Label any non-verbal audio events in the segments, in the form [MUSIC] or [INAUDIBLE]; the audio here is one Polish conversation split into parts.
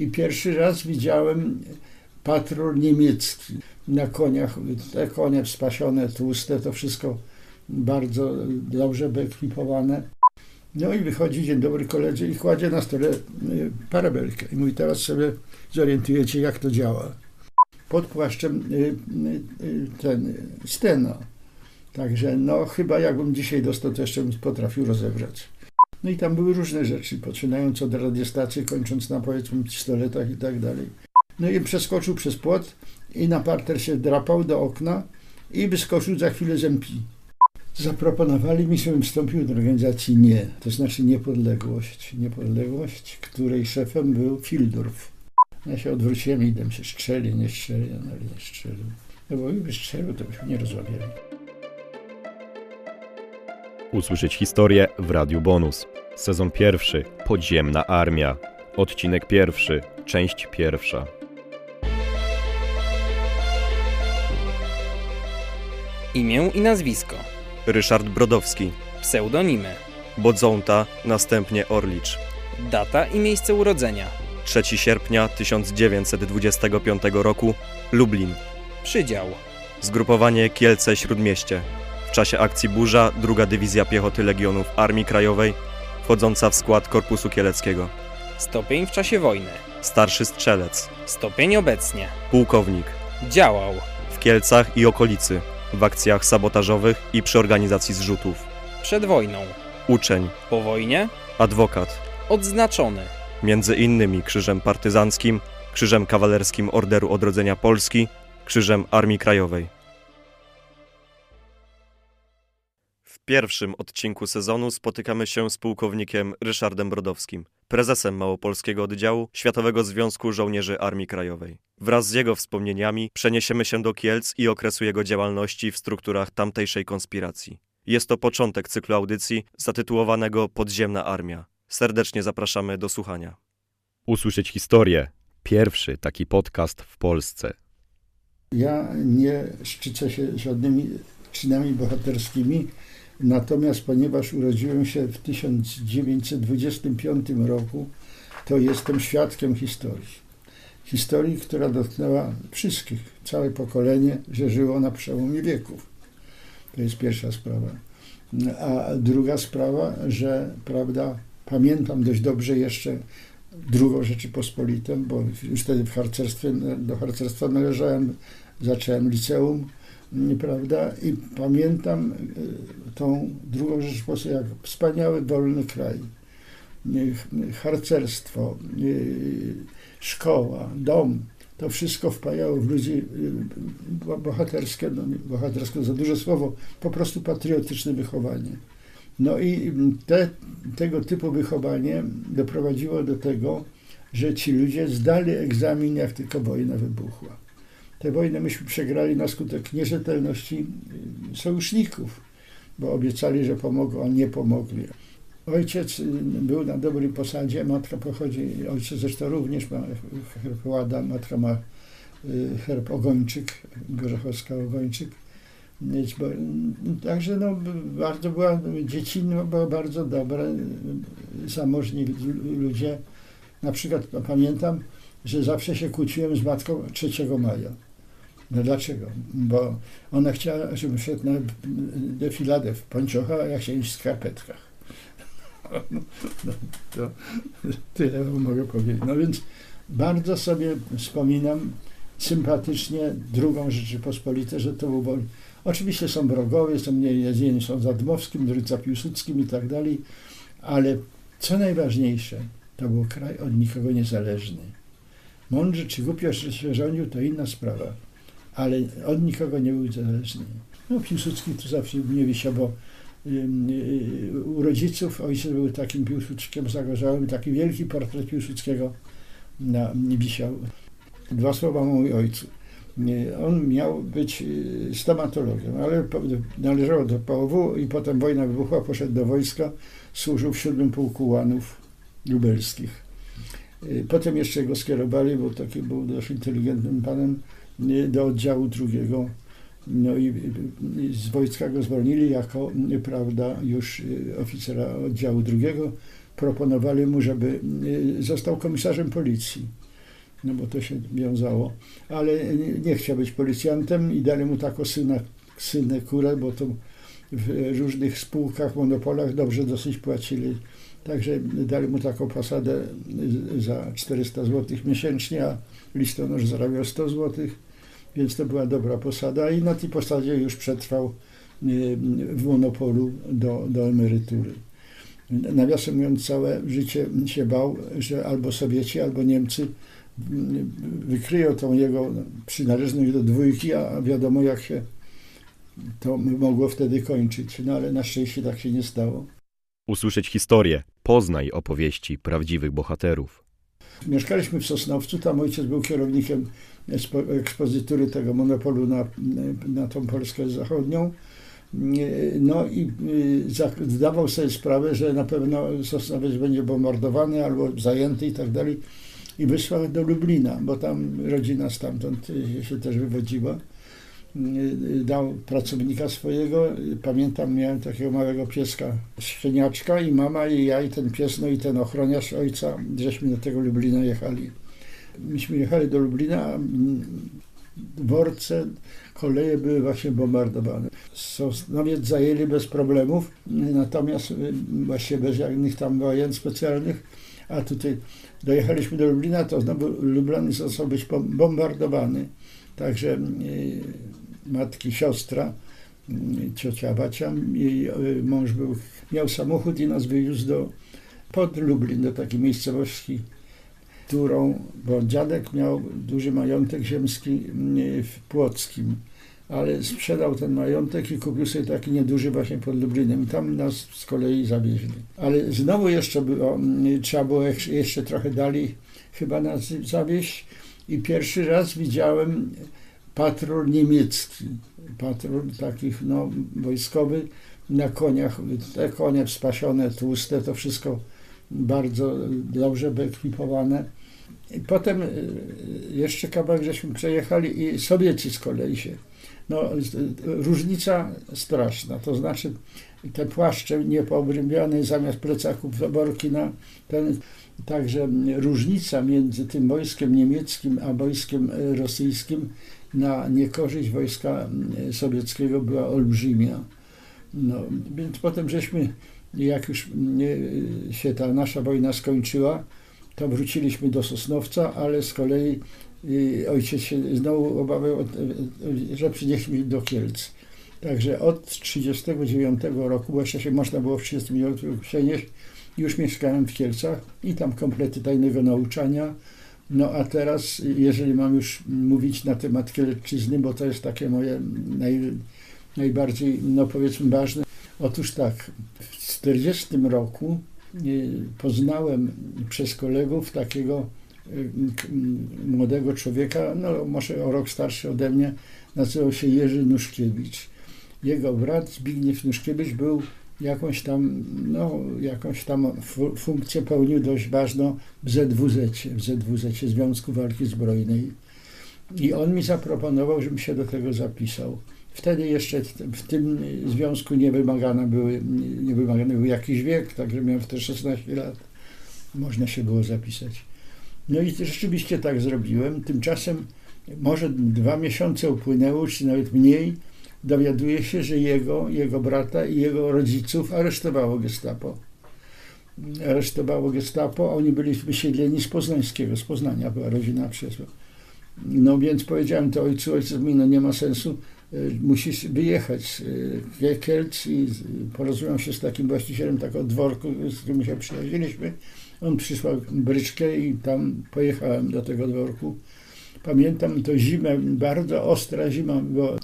I pierwszy raz widziałem patrol niemiecki na koniach, te konie spasione, tłuste, to wszystko bardzo dobrze wyekwipowane. No i wychodzi, dzień dobry koledzy, i kładzie na stole y, parabelkę. I mówi, teraz sobie zorientujecie, jak to działa. Pod płaszczem y, y, ten stena. Także no chyba jakbym dzisiaj dostał, to jeszcze bym potrafił rozebrać. No i tam były różne rzeczy, poczynając od radiostacji, kończąc na powiedzmy pistoletach i tak dalej. No i przeskoczył przez płot i na parter się drapał do okna i wyskoczył za chwilę z. Zaproponowali mi, żebym wstąpił do organizacji NIE, to znaczy Niepodległość. Niepodległość, której szefem był Fildorf. Ja się odwróciłem i idem się strzeli, nie strzeli, no ale nie strzelił. No bo gdyby strzelił, to byśmy nie rozmawiali. Usłyszeć historię w Radiu Bonus. Sezon pierwszy. Podziemna Armia. Odcinek pierwszy. Część pierwsza. Imię i nazwisko. Ryszard Brodowski, Pseudonimy. Bodzonta, następnie Orlicz. Data i miejsce urodzenia. 3 sierpnia 1925 roku, Lublin. Przydział. Zgrupowanie Kielce Śródmieście. W czasie akcji Burza, druga Dywizja Piechoty Legionów Armii Krajowej, wchodząca w skład Korpusu Kieleckiego. Stopień w czasie wojny. Starszy strzelec, Stopień obecnie. pułkownik. Działał. W Kielcach i okolicy, w akcjach sabotażowych i przy organizacji zrzutów. Przed wojną. Uczeń, Po wojnie. adwokat, Odznaczony. między innymi Krzyżem Partyzanckim, Krzyżem Kawalerskim Orderu Odrodzenia Polski, Krzyżem Armii Krajowej. Pierwszym odcinku sezonu spotykamy się z pułkownikiem Ryszardem Brodowskim, prezesem Małopolskiego Oddziału Światowego Związku Żołnierzy Armii Krajowej. Wraz z jego wspomnieniami przeniesiemy się do Kielc i okresu jego działalności w strukturach tamtejszej konspiracji. Jest to początek cyklu audycji zatytułowanego Podziemna Armia. Serdecznie zapraszamy do słuchania. Usłyszeć historię. Pierwszy taki podcast w Polsce. Ja nie szczycę się żadnymi czynami bohaterskimi, natomiast ponieważ urodziłem się w 1925 roku, to jestem świadkiem historii. Historii, która dotknęła wszystkich, całe pokolenie, że żyło na przełomie wieków. To jest pierwsza sprawa. A druga sprawa, że prawda, pamiętam dość dobrze jeszcze drugą Rzeczypospolitą, bo już wtedy w harcerstwie, do harcerstwa należałem, zacząłem liceum, prawda, i pamiętam y, tą drugą Rzeczypospolitą jak wspaniały, wolny kraj. Harcerstwo, y, szkoła, dom, to wszystko wpajało w ludzi y, bohaterskie, no bohaterskie za duże słowo, po prostu patriotyczne wychowanie. No i te, tego typu wychowanie doprowadziło do tego, że ci ludzie zdali egzamin, jak tylko wojna wybuchła. Tę wojnę myśmy przegrali na skutek nierzetelności y, sojuszników, bo obiecali, że pomogą, a nie pomogli. Ojciec y, był na dobrej posadzie, matka pochodzi, ojciec zresztą również ma herb Łada, matka ma y, herb Ogończyk, Gorzechowska Ogończyk. Także no, bardzo była, dziecinna była bardzo dobra, zamożni ludzie. Na przykład pamiętam, że zawsze się kłóciłem z matką 3 maja. No dlaczego? Bo ona chciała, żebym szedł na defiladę w pończocha, a ja chciałem iść w skarpetkach. No, to tyle mogę powiedzieć. No więc bardzo sobie wspominam sympatycznie drugą Rzeczypospolitę, że to był Oczywiście są wrogowie, są mniej jedni są za Dmowskim, drudzy za Piłsudskim i tak dalej, ale co najważniejsze, to był kraj od nikogo niezależny. Mądrze czy głupio się rządził, to inna sprawa, ale od nikogo nie był zależny. No Piłsudski tu zawsze nie wisiał, bo u rodziców ojciec był takim Piłsudskiem zagorzałym, taki wielki portret Piłsudskiego na, wisiał. Dwa słowa o ojcu. On miał być y, stomatologiem, ale należało do POW i potem wojna wybuchła, poszedł do wojska, służył w siódmym pułku łanów lubelskich. Y, potem jeszcze go skierowali, bo taki był dość inteligentnym panem, y, do oddziału drugiego no i z wojska go zwolnili jako, prawda, już y, oficera oddziału drugiego. Proponowali mu, żeby y, został komisarzem policji. no bo to się wiązało, ale nie, chciał być policjantem i dali mu taką syna, synekurę, bo to w różnych spółkach, monopolach dobrze dosyć płacili. Także dali mu taką posadę za 400 zł miesięcznie, a listonosz zarabiał 100 zł, więc to była dobra posada i na tej posadzie już przetrwał y, w monopolu do, do emerytury. Nawiasem mówiąc, całe życie się bał, że albo Sowieci, albo Niemcy y, wykryją tą jego przynależność do dwójki, a wiadomo jak się to mogło wtedy kończyć. No ale na szczęście tak się nie stało. Usłyszeć historię, poznaj opowieści prawdziwych bohaterów. Mieszkaliśmy w Sosnowcu, tam ojciec był kierownikiem ekspozytury tego monopolu na, na tą Polskę Zachodnią. No i y, zdawał sobie sprawę, że na pewno Sosnowiec będzie bombardowany albo zajęty i tak dalej. I wysłał do Lublina, bo tam rodzina stamtąd się też wywodziła. Y, dał pracownika swojego. Pamiętam, miałem takiego małego pieska, szczeniaczka i mama i ja i ten pies, no i ten ochroniarz ojca, żeśmy do tego Lublina jechali. Myśmy jechali do Lublina, a dworce, koleje były właśnie bombardowane. Sosnowiec zajęli bez problemów, natomiast y, właśnie bez żadnych tam wojen specjalnych, a tutaj dojechaliśmy do Lublina, to znowu Lublin został być bombardowany. Także y, matki siostra, ciocia Bacia, jej y, mąż był, miał samochód i nas wywiózł do, pod Lublin, do takiej miejscowości, którą, bo dziadek miał duży majątek ziemski y, w Płockim, ale sprzedał ten majątek i kupił sobie taki nieduży właśnie pod Lublinem. I tam nas z kolei zawieźli. Ale znowu jeszcze było, y, trzeba było jeszcze trochę dalej chyba nas zawieźć. I pierwszy raz widziałem patrol niemiecki, patrol takich no, wojskowy na koniach, te konie wspasione, tłuste, to wszystko bardzo dobrze wyekwipowane. I potem y, jeszcze kawałek żeśmy przejechali i Sowieci z kolei się. No, różnica straszna, to znaczy te płaszcze niepoobrębiane zamiast plecaków worki na ten, także różnica między tym wojskiem niemieckim a wojskiem rosyjskim na niekorzyść wojska mm, sowieckiego była olbrzymia. No, więc potem żeśmy, jak już mm, się ta nasza wojna skończyła, to wróciliśmy do Sosnowca, ale z kolei y, ojciec się znowu obawiał, że przyjechaliśmy do Kielc. Także od 1939 roku, bo jeszcze się można było w 1939 roku przenieść, już mieszkałem w Kielcach i tam komplety tajnego nauczania, no a teraz, jeżeli mam już mówić na temat Kielecczyzny, bo to jest takie moje naj, najbardziej, no powiedzmy, ważne. Otóż tak, w 40 roku y, poznałem przez kolegów takiego y, młodego człowieka, no może o rok starszy ode mnie, nazywał się Jerzy Nuszkiewicz. Jego brat Zbigniew Nuszkiewicz był jakąś tam, no, jakąś tam funkcję pełnił dość ważną w ZWZ, w ZWZ Związku Walki Zbrojnej. I on mi zaproponował, żebym się do tego zapisał. Wtedy jeszcze w tym związku nie wymagane były, nie wymagany był jakiś wiek, także miałem wtedy 16 lat. Można się było zapisać. No i rzeczywiście tak zrobiłem. Tymczasem może dwa miesiące upłynęło, czy nawet mniej, dowiaduje się, że jego, jego brata i jego rodziców aresztowało gestapo. Aresztowało gestapo, oni byli wysiedleni z Poznańskiego, z Poznania była rodzina przyszła. No więc powiedziałem to ojcu, ojciec mi, no nie ma sensu, e, musisz wyjechać z Kielc i porozumiał się z takim właścicielem takiego dworku, z którym się przyjaźniliśmy. On przysłał bryczkę i tam pojechałem do tego dworku. Pamiętam to zimę, bardzo ostra zima, bo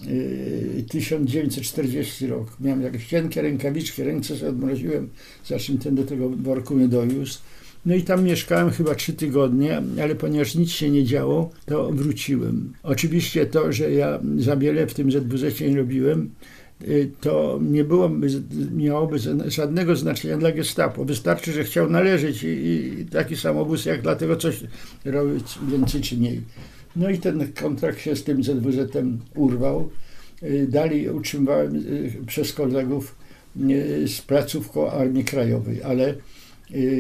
yy, 1940 rok. Miałem jakieś cienkie rękawiczki, ręce sobie odmroziłem, za czym ten do tego worku mnie dowiózł. No i tam mieszkałem chyba trzy tygodnie, ale ponieważ nic się nie działo, to wróciłem. Oczywiście to, że ja za wiele w tym ZWZ nie robiłem, y, to nie byłoby, miałoby żadnego znaczenia dla gestapo. Wystarczy, że chciał należeć i, i taki samobóz jak dlatego coś robić więcej czy mniej. No i ten kontrakt się z tym ZWZ-em urwał. Y, dalej utrzymywałem y, przez kolegów y, z placówką Armii Krajowej, ale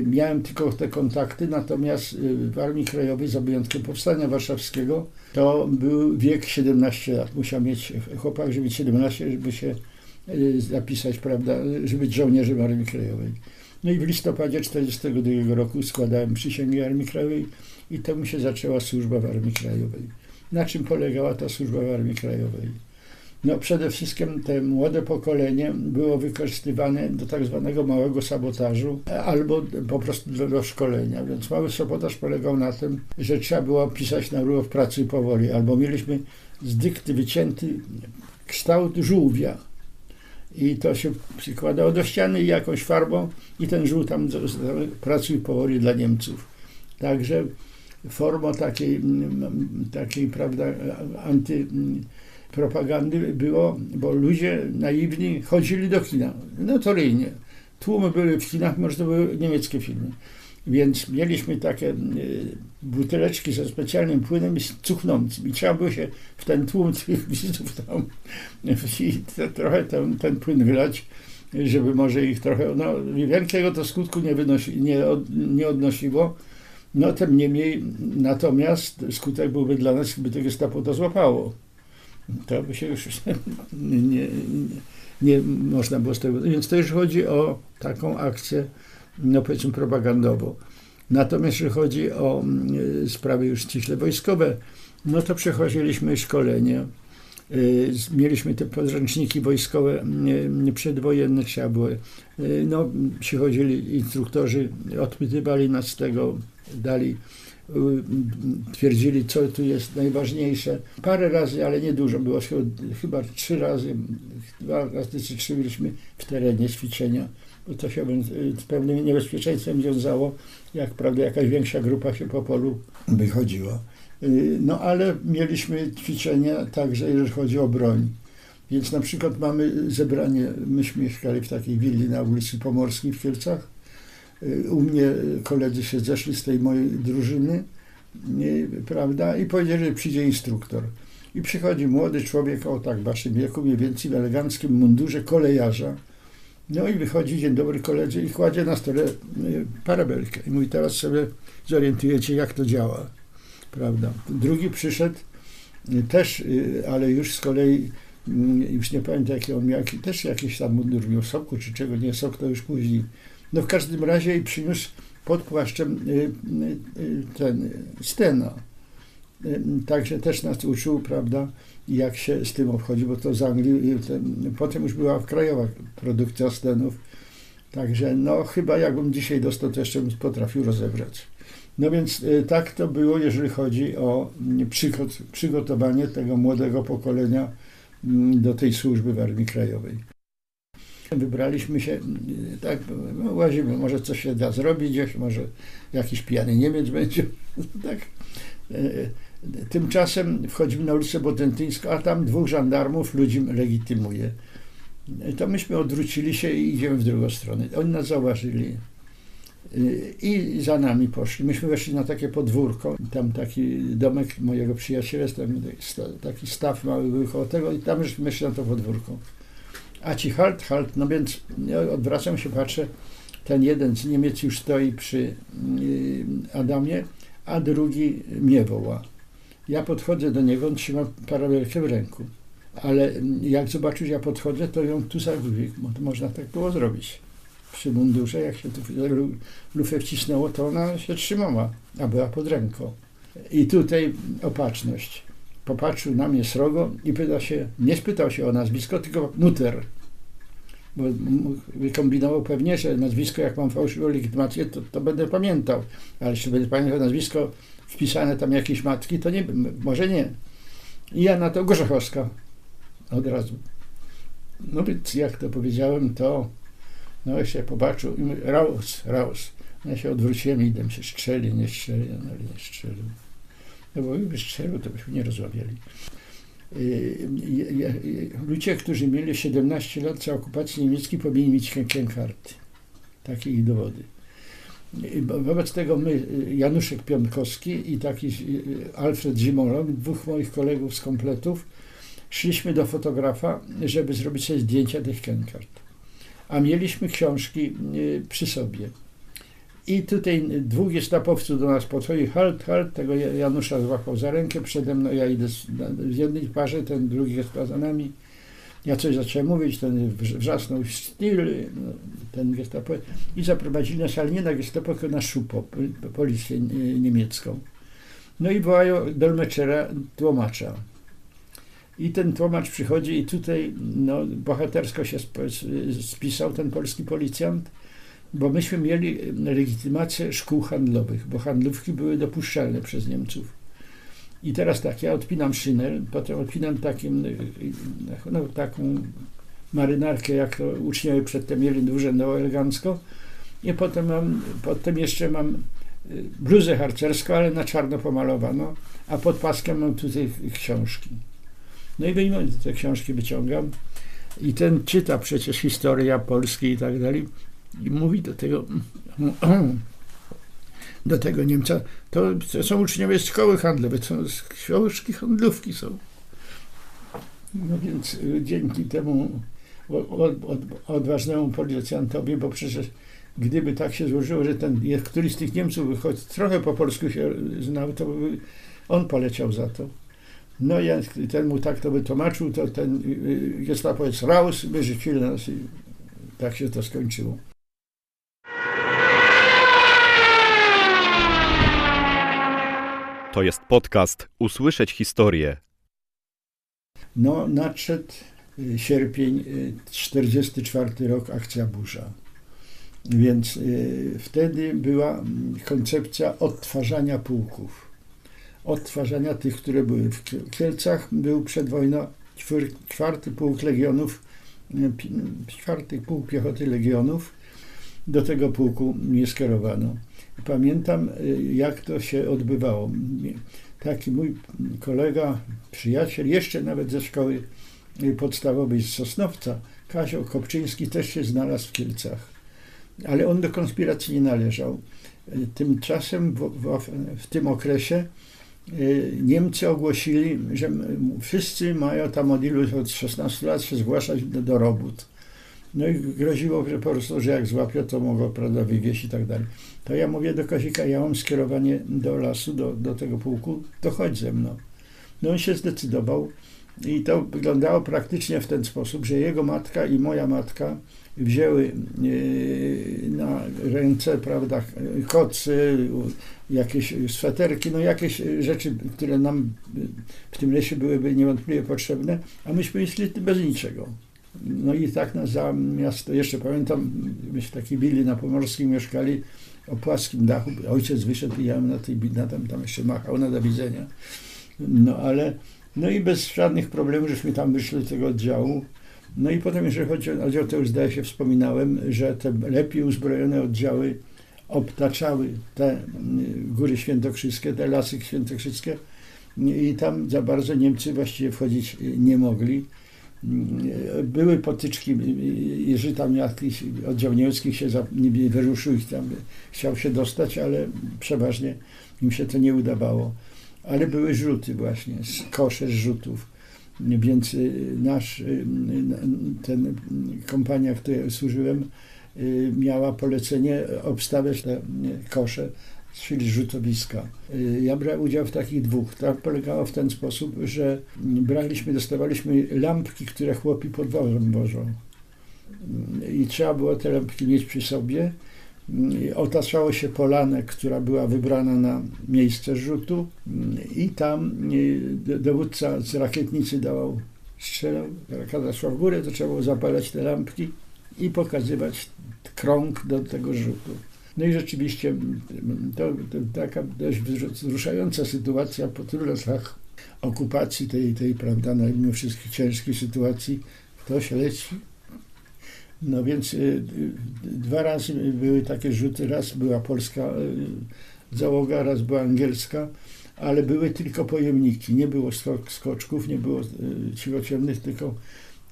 Miałem tylko te kontakty, natomiast w Armii Krajowej, za wyjątkiem Powstania Warszawskiego, to był wiek 17 lat. Musiał mieć chłopak, żeby mieć 17, żeby się zapisać, prawda, żeby być żołnierzem Armii Krajowej. No i w listopadzie 1942 roku składałem przysięgę Armii Krajowej i to mi się zaczęła służba w Armii Krajowej. Na czym polegała ta służba w Armii Krajowej? No przede wszystkim te młode pokolenie było wykorzystywane do tak zwanego małego sabotażu albo po prostu do, do szkolenia. Więc mały sabotaż polegał na tym, że trzeba było pisać na rurę w pracy powoli, albo mieliśmy z dykty wycięty kształt żółwia. I to się przykładało do ściany jakąś farbą i ten żółw tam pracuj powoli dla Niemców. Także formą takiej, takiej prawda, anty propagandy było, bo ludzie naiwni chodzili do kina, notoryjnie. Tłumy były w kinach, może to były niemieckie filmy. Więc mieliśmy takie buteleczki ze specjalnym płynem cuchnącym i trzeba było się w ten tłum [LAUGHS] tych widzów tam i te, trochę ten, ten płyn wylać, żeby może ich trochę, no wielkiego to skutku nie, wynosi, nie, od, nie odnosiło. No tym niemniej, natomiast skutek byłby dla nas, gdyby to gestapo to złapało to by się już [LAUGHS] nie, nie, nie można było z tego. Więc to już chodzi o taką akcję, no powiedzmy, propagandową. Natomiast jeżeli chodzi o mm, sprawy już ściśle wojskowe, no to przechodziliśmy szkolenie. Y, mieliśmy te podręczniki wojskowe mm, przedwojenne, trzeba było. Y, no, przychodzili instruktorzy, odpytywali nas z tego, dali twierdzili, co tu jest najważniejsze. Parę razy, ale nie dużo, było chyba trzy razy, dwa razy czy trzy byliśmy w terenie ćwiczenia, to się z pewnym niebezpieczeństwem wiązało, jak prawda jakaś większa grupa się po polu wychodziła. No ale mieliśmy ćwiczenia także, jeżeli chodzi o broń. Więc na przykład mamy zebranie, myśmy mieszkali w takiej willi na ulicy Pomorskiej w Kielcach, u mnie koledzy się zeszli z tej mojej drużyny, prawda, i powiedzieli, że przyjdzie instruktor. I przychodzi młody człowiek o tak waszym wieku, mniej więcej w eleganckim mundurze kolejarza. No i wychodzi, dzień dobry koledzy, i kładzie na stole y, parabelkę. I mówi, teraz sobie zorientujecie, jak to działa, prawda. Drugi przyszedł, y, też, y, ale już z kolei, już nie pamiętam, jaki on miał, też jakiś tam mundur miał, soku czy czego, nie, sok to już później no w każdym razie i przyniósł pod płaszczem ten Stena. Także też nas uczył, prawda, jak się z tym obchodzi, bo to z Anglii, potem już była krajowa produkcja Stenów. Także no chyba jakbym dzisiaj dostał, to jeszcze bym potrafił rozebrać. No więc tak to było, jeżeli chodzi o przygotowanie tego młodego pokolenia mm, do tej służby w Armii Krajowej. Wybraliśmy się, tak, no, łazimy, może coś się da zrobić może jakiś pijany Niemiec będzie, [LAUGHS] tak. Tymczasem wchodzimy na ulicę Bodentyńską, a tam dwóch żandarmów ludzi legitymuje. To myśmy odwrócili się i idziemy w drugą stronę. Oni nas zauważyli e, i za nami poszli. Myśmy weszli na takie podwórko, tam taki domek mojego przyjaciela, tam taki staw mały był koło tego i tam już myślę na to podwórko. A ci halt, halt, no więc odwracam się, patrzę, ten jeden z Niemiec już stoi przy y, Adamie, a drugi mnie woła. Ja podchodzę do niego, on trzyma parabelkę w ręku. Ale jak zobaczył, że ja podchodzę, to ją tu bo to można tak było zrobić. Przy mundurze, jak się tu lufę wcisnęło, to ona się trzymała, a była pod ręką. I tutaj opatrzność popatrzył na mnie srogo i pyta się, nie spytał się o nazwisko, tylko Mutter. Bo wykombinował pewnie, że nazwisko, jak mam fałszywą legitymację, to, to będę pamiętał. Ale jeśli będę pamiętał nazwisko wpisane tam jakieś matki, to nie, może nie. I ja na to Gorzechowska od razu. No więc jak to powiedziałem, to no się popatrzył i raus, raus. Ja się odwróciłem i idę się strzeli, nie strzeli, no ale nie strzelił. No bo gdyby strzelił, to byśmy nie rozmawiali. Ludzie, którzy mieli 17 lat za okupacji niemieckiej, powinni mieć kękarty. Takie ich dowody. Wobec tego my, Januszek Piątkowski i taki Alfred Zimolog, dwóch moich kolegów z kompletów, szliśmy do fotografa, żeby zrobić sobie zdjęcia tych kękart. A mieliśmy książki przy sobie. I tutaj dwóch gestapowców do nas podchodzi, halt, halt, tego Janusza złapał za rękę, przede mną ja idę w jednej parze, ten drugi jest za nami. Ja coś zacząłem mówić, ten wrzasnął styl, no, ten gestapo i zaprowadzili nas, ale nie na gestapo, tylko na szupo, policję niemiecką. No i wołają dolmeczera, tłumacza. I ten tłumacz przychodzi i tutaj no, bohatersko się spisał ten polski policjant, bo myśmy mieli legitymację szkół handlowych, bo handlówki były dopuszczalne przez Niemców. I teraz tak, ja odpinam szynel, potem odpinam takim, no, taką marynarkę, jak to uczniowie przedtem mieli urzędowo elegancko. I potem mam, potem jeszcze mam y, bluzę harcerską, ale na czarno pomalowano, a pod paskiem mam tutaj książki. No i wyjmuję te książki, wyciągam i ten czyta przecież historia Polski i tak dalej i mówi do tego [CLEARS THROAT] do tego Niemca, to, są uczniowie szkoły handlowe, to są książki handlówki są. No więc y, dzięki temu od, od, odważnemu policjantowi, bo przecież gdyby tak się złożyło, że ten któryś z tych Niemców choć trochę po polsku się znał, to by on poleciał za to. No ja ten mu tak to wytłumaczył, to ten y, y, gestapowiec raus, wyrzucili nas i tak się to skończyło. To jest podcast Usłyszeć historię. No, nadszedł y, sierpień, 44 rok, akcja burza. Więc y, wtedy była mm, koncepcja odtwarzania pułków odtwarzania tych, które były w Kielcach. Był przed wojną czwarty pułk legionów, czwarty pułk piechoty legionów. Do tego pułku nie skierowano. Pamiętam, y, jak to się odbywało. Taki mój kolega, przyjaciel, jeszcze nawet ze szkoły podstawowej z Sosnowca, Kazio Kopczyński też się znalazł w Kielcach. Ale on do konspiracji nie należał. Tymczasem w, w, w tym okresie Y, Niemcy ogłosili, że wszyscy mają tam od od 16 lat się zgłaszać do, do robót. No i groziło że po prostu, że jak złapią, to mogą prawda, wywieźć i tak dalej. To ja mówię do Kazika, ja mam skierowanie do lasu, do, do tego pułku, to chodź ze mną. No on się zdecydował i to wyglądało praktycznie w ten sposób, że jego matka i moja matka wzięły e, na ręce, prawda, kocy, jakieś sweterki, no jakieś rzeczy, które nam w tym lesie byłyby niewątpliwie potrzebne, a myśmy szli bez niczego. No i tak na za miasto, jeszcze pamiętam, myśmy taki willi na Pomorskim mieszkali, o płaskim dachu, ojciec wyszedł i ja na tej na tam, tam jeszcze machał na do widzenia. No ale, no i bez żadnych problemów, żeśmy tam wyszli tego oddziału, no i potem, jeżeli chodzi o oddział, to już zdaje się wspominałem, że te lepiej uzbrojone oddziały obtaczały te mm, góry świętokrzyskie, te lasy świętokrzyskie i tam za bardzo Niemcy właściwie wchodzić nie mogli. Były potyczki, jeżeli tam jakiś oddział się wyruszył i tam chciał się dostać, ale przeważnie im się to nie udawało. Ale były rzuty właśnie, kosze rzutów więc y, nasz, y, ten kompania, w której służyłem, y, miała polecenie obstawiać te kosze, czyli rzutowiska. Ja brałem udział w takich dwóch. To polegało w ten sposób, że braliśmy, dostawaliśmy lampki, które chłopi pod wozem wożą. I trzeba było te lampki mieć przy sobie otaczało się polanę, która była wybrana na miejsce rzutu i tam dowódca z rakietnicy dawał, strzelał, raketa szła w górę, to trzeba było zapalać te lampki i pokazywać krąg do tego rzutu. No i rzeczywiście to, to taka dość wzruszająca sytuacja po tylu latach okupacji tej, tej prawda, no, mimo wszystkich ciężkich sytuacji, ktoś leci no więc y, dwa razy były takie rzuty. Raz była polska y, załoga, raz była angielska, ale były tylko pojemniki. Nie było skoczków, nie było y, tylko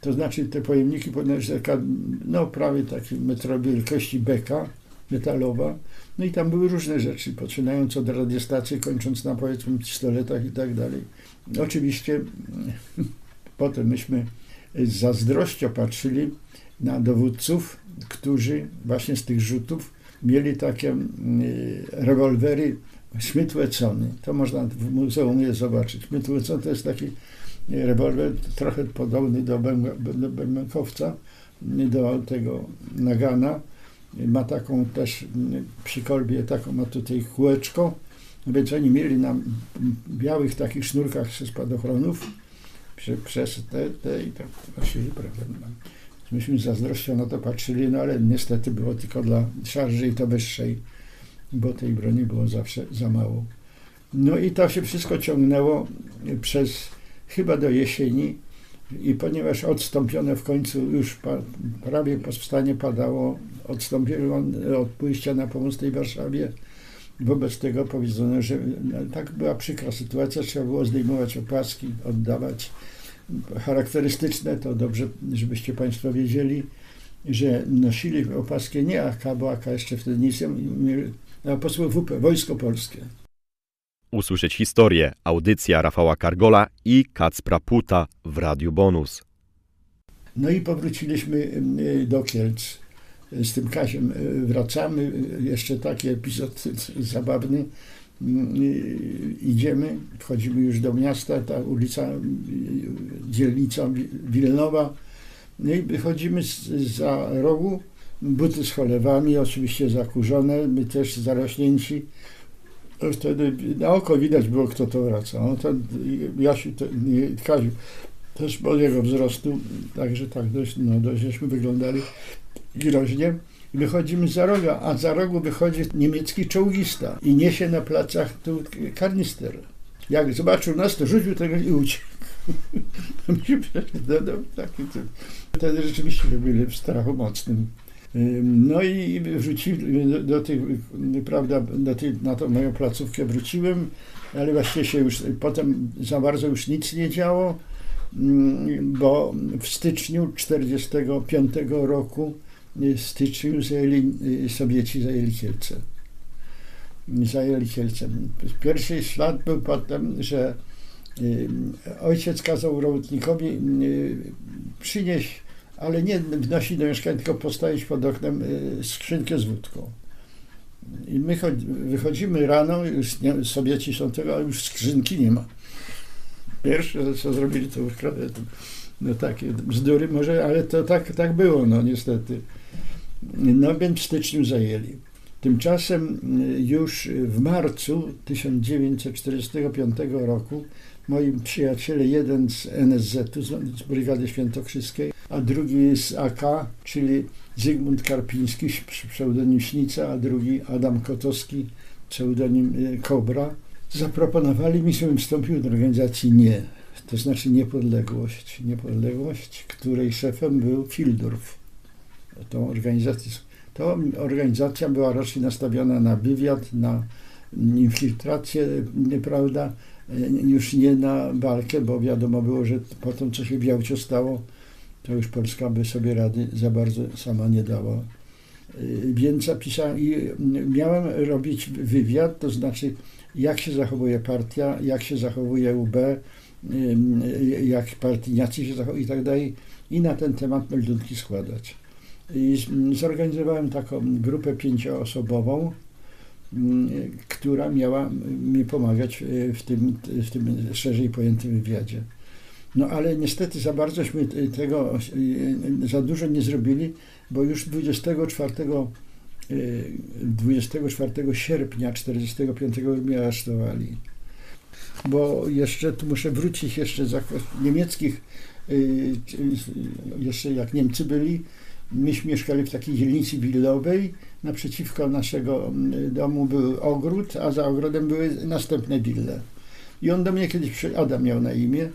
to znaczy te pojemniki powinny taka, no prawie takiej metrowej wielkości beka metalowa. No i tam były różne rzeczy, poczynając od radiostacji, kończąc na powiedzmy pistoletach i tak dalej. Oczywiście [LAUGHS] potem myśmy z zazdrością patrzyli na dowódców, którzy właśnie z tych rzutów mieli takie y, rewolwery Wessony. To można w muzeum je zobaczyć. Wesson to jest taki rewolwer trochę podobny do, do bębenkowca, do tego Nagana. Ma taką też przy kolbie, taką ma tutaj kółeczko. Więc oni mieli na białych takich sznurkach spadochronów przez te, te i tak właściwie, prawda. Myśmy z zazdrością na to patrzyli, no ale niestety było tylko dla szarży i to wyższej, bo tej broni było zawsze za mało. No i to się wszystko ciągnęło przez chyba do jesieni i ponieważ odstąpiono w końcu już pa, prawie powstanie padało, odstąpiono od pójścia na pomoc tej Warszawie, wobec tego powiedziano, że no, tak była przykra sytuacja, trzeba było zdejmować opaski, oddawać charakterystyczne, to dobrze, żebyście Państwo wiedzieli, że nosili opaskę nie AK, bo AK jeszcze wtedy nic, a posły WP, Wojsko Polskie. Usłyszeć historię, audycja Rafała Kargola i Kacpra Puta w Radiu Bonus. No i powróciliśmy y, do Kielc. Z tym Kasiem y, wracamy. Jeszcze taki epizod [LAUGHS] zabawny. Y, idziemy, wchodzimy już do miasta, ta ulica, dzielnica Wilnowa. No i wychodzimy za rogu, buty z cholewami, oczywiście zakurzone, my też zarośnięci wtedy na oko widać było, kto to wraca. No to Jasiu, to, nie, Kaziu, też po jego wzrostu, także tak dość, no dość żeśmy wyglądali groźnie. Wychodzimy za roga, a za rogu wychodzi niemiecki czołgista i niesie na placach tu karnister. Jak zobaczył nas, to rzucił tego i uciekł. [LAUGHS] Wtedy rzeczywiście byli w strachu mocnym. No i wróciłem do, do tych, prawda, do tych, na tą moją placówkę wróciłem, ale właściwie się już potem za bardzo już nic nie działo, bo w styczniu 1945 roku, w styczniu zajęli, Sowieci zajęli Kielce. Zajęli Kielce. Pierwszy ślad był potem, że ojciec kazał robotnikowi przynieść ale nie wnosi do mieszkania, tylko postawić pod oknem y, skrzynkę z wódką. I my wychodzimy rano, już nie, Sowieci są tego, ale już skrzynki nie ma. Pierwsze, co zrobili, to ukradli. No takie bzdury może, ale to tak, tak było, no niestety. No więc w styczniu zajęli. Tymczasem y, już w marcu 1945 roku moi przyjaciele, jeden z NSZ-u, z Brygady Świętokrzyskiej, a drugi z AK, czyli Zygmunt Karpiński, pseudonim Śnica, a drugi Adam Kotowski, pseudonim y, Kobra, zaproponowali mi, żebym wstąpił do organizacji NIE, to znaczy Niepodległość. Niepodległość, której szefem był Fildorf. Tą organizację, to organizacja była raczej nastawiona na wywiad, na infiltrację, prawda, już nie na walkę, bo wiadomo było, że po tym, co się w Jałcie stało, to już Polska by sobie rady za bardzo sama nie dała. Y, więc zapisałem i miałem robić wywiad, to znaczy jak się zachowuje partia, jak się zachowuje UB, jak partyjniacy się zachowują i tak dalej i na ten temat meldunki składać. I zorganizowałem taką grupę pięcioosobową, która miała mi pomagać w tym, w tym szerzej pojętym wywiadzie. No ale niestety za barzośmy tego za dużo nie zrobili, bo już 24, 24 sierpnia 1945 mnie aresztowali. Bo jeszcze tu muszę wrócić jeszcze za niemieckich, jeszcze jak Niemcy byli, myśmy mieszkali w takiej dzielnicy willowej, naprzeciwko naszego domu był ogród, a za ogrodem były następne wille. I on do mnie kiedyś przyszedł, Adam miał na imię,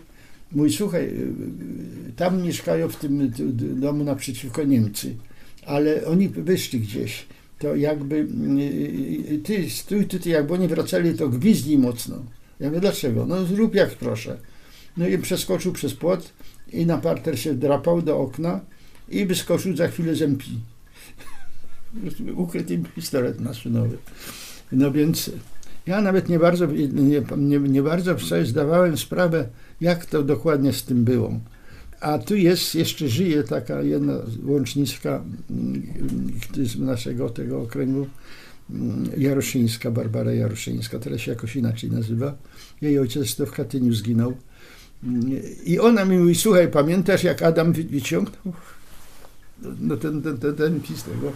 Mój, słuchaj, y, tam mieszkają w tym domu naprzeciwko Niemcy, ale oni wyszli gdzieś. To jakby y, y, ty stój tutaj, jakby oni wracali, to gwizdnij mocno. Ja mówię, dlaczego? No zrób jak proszę. No i przeskoczył przez płot i na parter się drapał do okna i wyskoczył za chwilę z MP. Ukryty pistolet maszynowy. No więc ja nawet nie bardzo, nie, nie, nie bardzo sobie zdawałem sprawę, jak to dokładnie z tym było. A tu jest, jeszcze żyje taka jedna łączniczka z naszego tego okręgu, Jaroszyńska, Barbara Jaroszyńska, teraz się jakoś inaczej nazywa. Jej ojciec to w Katyniu zginął. I ona mi mówi, słuchaj, pamiętasz jak Adam wy- wyciągnął no, ten, ten, ten, ten pis tego?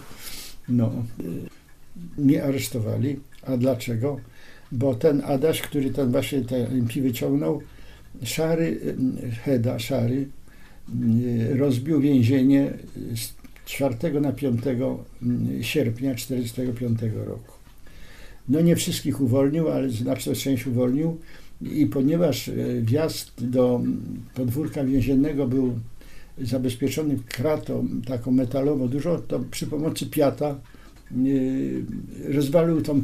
No, y, mnie aresztowali. A dlaczego? Bo ten Adaś, który ten właśnie ten pi wyciągnął, szary, y, Heda, szary, y, rozbił więzienie z 4 na 5 mm, sierpnia 1945 roku. No nie wszystkich uwolnił, ale znaczną część uwolnił i ponieważ wjazd do podwórka więziennego był zabezpieczony kratą taką metalową dużo, to przy pomocy piata e, rozwalił tą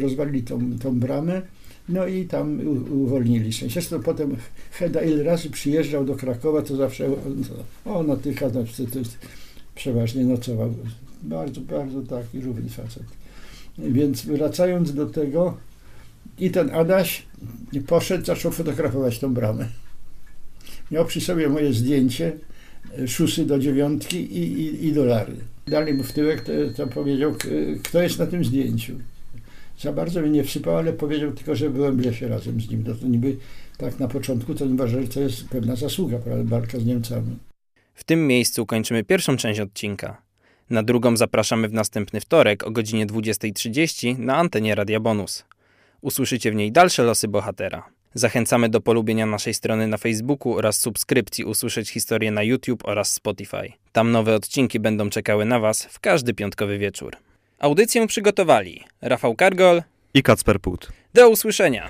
rozwalili tą, tą bramę, no i tam uwolnili się. Zresztą potem Heda ile razy przyjeżdżał do Krakowa, to zawsze o, na tych jest przeważnie nocował. Bardzo, bardzo taki równy facet. Więc wracając do tego, i ten Adaś poszedł, zaczął fotografować tą bramę. Miał przy sobie moje zdjęcie, e, szusy do dziewiątki i, i, i dolary. Dalej mu w tyłek to, to powiedział, kto jest na tym zdjęciu. Za bardzo mnie nie wsypał, ale powiedział tylko, że byłem w lesie razem z nim. No to niby tak na początku to nie uważali, że to jest pewna zasługa, prawda, walka z Niemcami. W tym miejscu kończymy pierwszą część odcinka. Na drugą zapraszamy w następny wtorek o godzinie 20.30 na antenie Radia Bonus. Usłyszycie w niej dalsze losy bohatera. Zachęcamy do polubienia naszej strony na Facebooku oraz subskrypcji Usłyszeć Historię na YouTube oraz Spotify. Tam nowe odcinki będą czekały na Was w każdy piątkowy wieczór. Audycję przygotowali Rafał Kargol. I Kacper Put. Do usłyszenia!